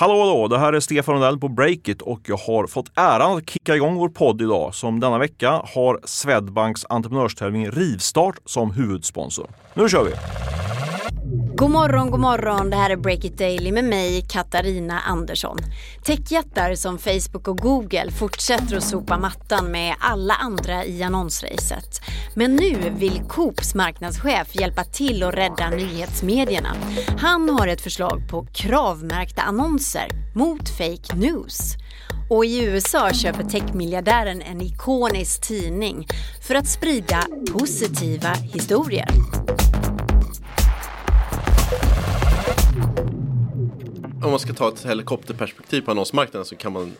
Hallå hallå, det här är Stefan Rundell på Breakit och jag har fått äran att kicka igång vår podd idag som denna vecka har Swedbanks entreprenörstävling Rivstart som huvudsponsor. Nu kör vi! God morgon, god morgon. Det här är Break It Daily med mig, Katarina Andersson. Techjättar som Facebook och Google fortsätter att sopa mattan med alla andra i annonsracet. Men nu vill Coops marknadschef hjälpa till att rädda nyhetsmedierna. Han har ett förslag på kravmärkta annonser mot fake news. Och i USA köper techmiljardären en ikonisk tidning för att sprida positiva historier. Om man ska ta ett helikopterperspektiv på annonsmarknaden så kan man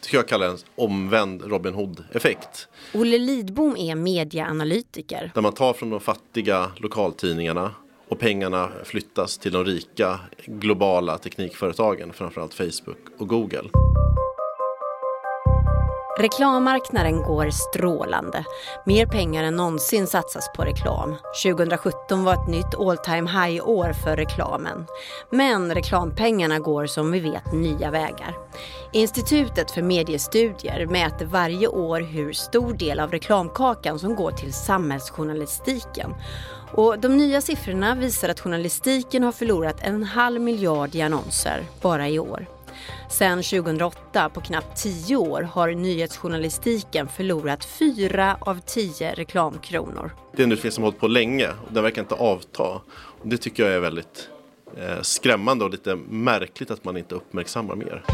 tycker jag kalla det en omvänd Robin Hood-effekt. Olle Lidbom är medieanalytiker. Där man tar från de fattiga lokaltidningarna och pengarna flyttas till de rika globala teknikföretagen, framförallt Facebook och Google. Reklammarknaden går strålande. Mer pengar än någonsin satsas på reklam. 2017 var ett nytt all time high-år för reklamen. Men reklampengarna går som vi vet nya vägar. Institutet för mediestudier mäter varje år hur stor del av reklamkakan som går till samhällsjournalistiken. Och de nya siffrorna visar att journalistiken har förlorat en halv miljard i annonser bara i år. Sen 2008, på knappt tio år, har nyhetsjournalistiken förlorat fyra av tio reklamkronor. Det är en utveckling som har hållit på länge och den verkar inte avta. Och det tycker jag är väldigt eh, skrämmande och lite märkligt att man inte uppmärksammar mer.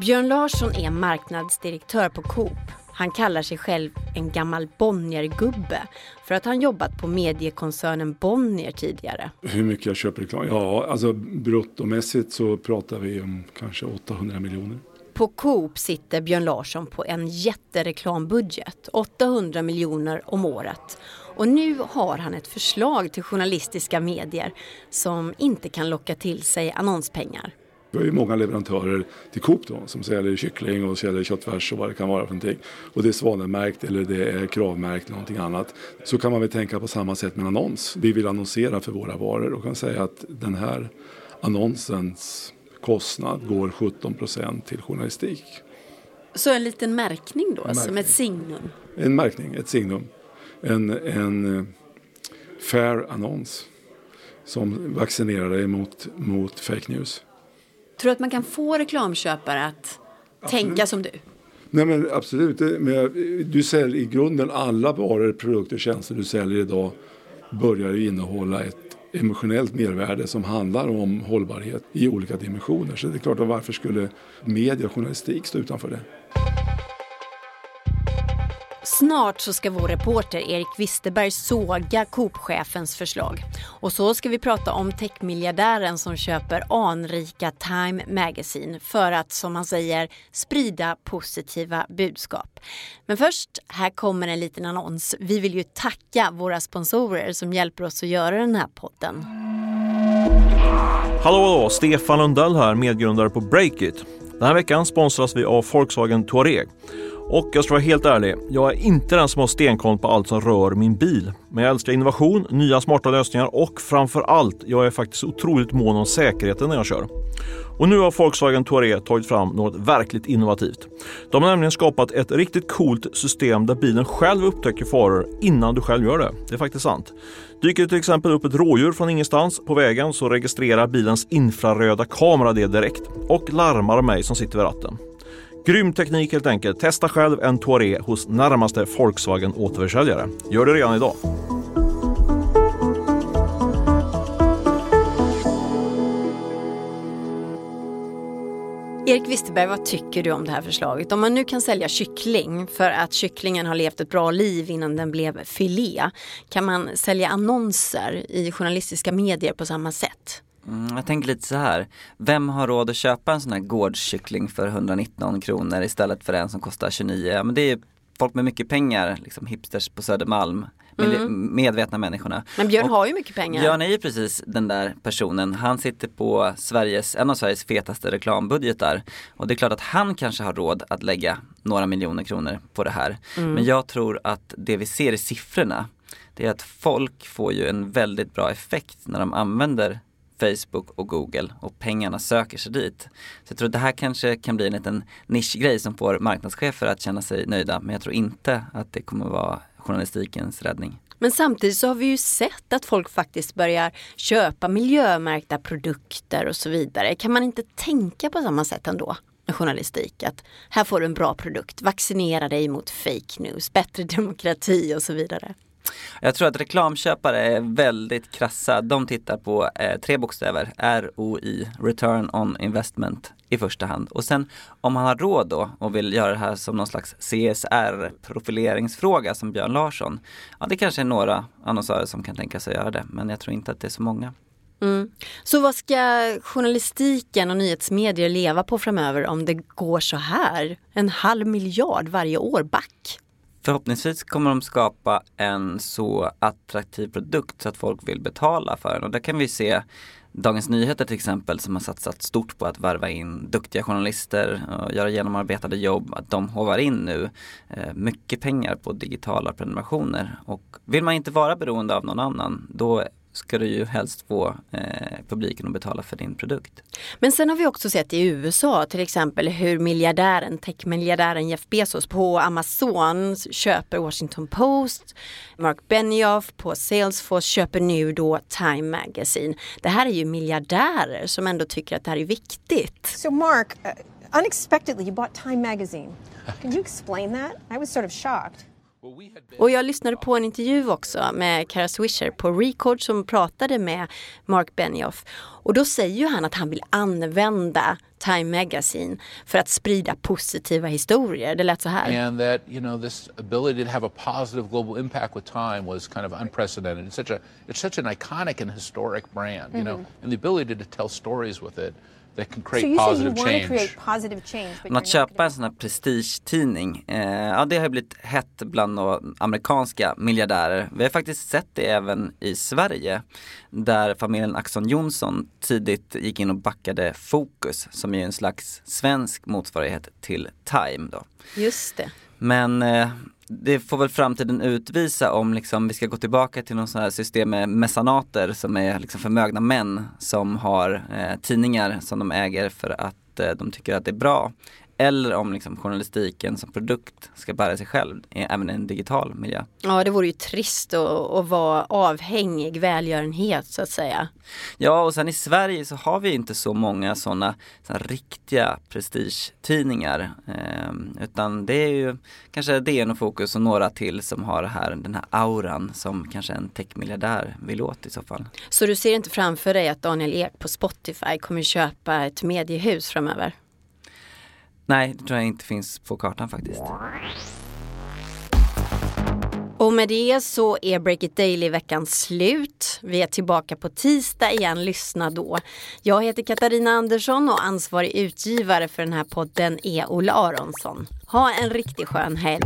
Björn Larsson är marknadsdirektör på Coop. Han kallar sig själv en gammal Bonnier-gubbe för att han jobbat på mediekoncernen Bonnier tidigare. Hur mycket jag köper reklam? Ja, alltså bruttomässigt så pratar vi om kanske 800 miljoner. På Coop sitter Björn Larsson på en jättereklambudget, 800 miljoner om året. Och nu har han ett förslag till journalistiska medier som inte kan locka till sig annonspengar. Vi har ju många leverantörer till Coop då, som säljer kyckling och säljer köttfärs och vad det kan vara för någonting. Och det är svanmärkt eller det är kravmärkt eller någonting annat. Så kan man väl tänka på samma sätt med annons. Vi vill annonsera för våra varor och kan säga att den här annonsens kostnad går 17 procent till journalistik. Så en liten märkning då, märkning. som ett signum? En märkning, ett signum. En, en eh, fair annons som vaccinerar dig mot, mot fake news. Tror du att man kan få reklamköpare att absolut. tänka som du? Nej men absolut. Men du säljer i grunden alla varor, produkter och tjänster du säljer idag börjar innehålla ett emotionellt mervärde som handlar om hållbarhet i olika dimensioner. Så det är klart, varför skulle media och journalistik stå utanför det? Snart så ska vår reporter Erik Wisterberg såga Coop-chefens förslag. Och så ska vi prata om techmiljardären som köper anrika Time Magazine för att, som han säger, sprida positiva budskap. Men först, här kommer en liten annons. Vi vill ju tacka våra sponsorer som hjälper oss att göra den här podden. Hallå, hallå! Stefan Lundell här, medgrundare på Breakit. Den här veckan sponsras vi av Volkswagen Touareg. Och jag ska vara helt ärlig, jag är inte den som har stenkoll på allt som rör min bil. Men jag älskar innovation, nya smarta lösningar och framför allt, jag är faktiskt otroligt mån om säkerheten när jag kör. Och nu har Volkswagen Touareg tagit fram något verkligt innovativt. De har nämligen skapat ett riktigt coolt system där bilen själv upptäcker faror innan du själv gör det. Det är faktiskt sant. Dyker det till exempel upp ett rådjur från ingenstans på vägen så registrerar bilens infraröda kamera det direkt och larmar mig som sitter vid ratten. Grym teknik helt enkelt. Testa själv en Touareg hos närmaste Volkswagen återförsäljare. Gör det redan idag. Erik Wisterberg, vad tycker du om det här förslaget? Om man nu kan sälja kyckling för att kycklingen har levt ett bra liv innan den blev filé, kan man sälja annonser i journalistiska medier på samma sätt? Mm, jag tänker lite så här. Vem har råd att köpa en sån här gårdskyckling för 119 kronor istället för en som kostar 29? Men det är folk med mycket pengar, liksom hipsters på Södermalm. Mm. Medvetna människorna. Men Björn och har ju mycket pengar. Björn är ju precis den där personen. Han sitter på Sveriges, en av Sveriges fetaste reklambudgetar. Och det är klart att han kanske har råd att lägga några miljoner kronor på det här. Mm. Men jag tror att det vi ser i siffrorna det är att folk får ju en väldigt bra effekt när de använder Facebook och Google och pengarna söker sig dit. Så jag tror att det här kanske kan bli en liten nischgrej som får marknadschefer att känna sig nöjda men jag tror inte att det kommer vara journalistikens räddning. Men samtidigt så har vi ju sett att folk faktiskt börjar köpa miljömärkta produkter och så vidare. Kan man inte tänka på samma sätt ändå? med journalistik. Att här får du en bra produkt, vaccinera dig mot fake news, bättre demokrati och så vidare. Jag tror att reklamköpare är väldigt krassa. De tittar på eh, tre bokstäver, ROI, Return on Investment i första hand. Och sen om man har råd då och vill göra det här som någon slags CSR-profileringsfråga som Björn Larsson. Ja, det kanske är några annonsörer som kan tänka sig att göra det, men jag tror inte att det är så många. Mm. Så vad ska journalistiken och nyhetsmedier leva på framöver om det går så här? En halv miljard varje år back? Förhoppningsvis kommer de skapa en så attraktiv produkt så att folk vill betala för den och där kan vi se Dagens Nyheter till exempel som har satsat stort på att värva in duktiga journalister och göra genomarbetade jobb. Att de hovar in nu eh, mycket pengar på digitala prenumerationer. Och vill man inte vara beroende av någon annan då ska du ju helst få eh, publiken att betala för din produkt. Men sen har vi också sett i USA till exempel hur miljardären, techmiljardären Jeff Bezos på Amazon köper Washington Post. Mark Benioff på Salesforce köper nu då Time Magazine. Det här är ju miljardärer som ändå tycker att det här är viktigt. So Mark, uh, unexpectedly you bought Time Magazine. Can you explain that? I was sort of shocked. Och jag lyssnade på en intervju också med Kara Swisher på Record som pratade med Mark Benioff. Och då säger ju han att han vill använda Time Magazine för att sprida positiva historier. Det lät så här. And that, you know, this ability to have a positive global impact with Time was kind of unprecedented. It's such a it's such an iconic and historic brand, you mm -hmm. know, and the ability to tell stories with it that can create so positive change. Create positive change Men att köpa en sån här prestigetidning, eh, ja det har blivit hett bland amerikanska miljardärer. Vi har faktiskt sett det även i Sverige där familjen Axon Johnson tidigt gick in och backade Fokus som är en slags svensk motsvarighet till Time då. Just det. Men eh, det får väl framtiden utvisa om liksom vi ska gå tillbaka till någon sån här system med messanater som är liksom förmögna män som har eh, tidningar som de äger för att eh, de tycker att det är bra. Eller om liksom journalistiken som produkt ska bära sig själv, även i en digital miljö. Ja, det vore ju trist att, att vara avhängig välgörenhet så att säga. Ja, och sen i Sverige så har vi inte så många sådana så riktiga prestigetidningar. Eh, utan det är ju kanske DN och Fokus och några till som har här, den här auran som kanske en techmiljardär vill åt i så fall. Så du ser inte framför dig att Daniel Ek på Spotify kommer köpa ett mediehus framöver? Nej, det tror jag inte finns på kartan faktiskt. Och med det så är Break It Daily-veckan slut. Vi är tillbaka på tisdag igen, lyssna då. Jag heter Katarina Andersson och ansvarig utgivare för den här podden är Olle Aronsson. Ha en riktigt skön helg.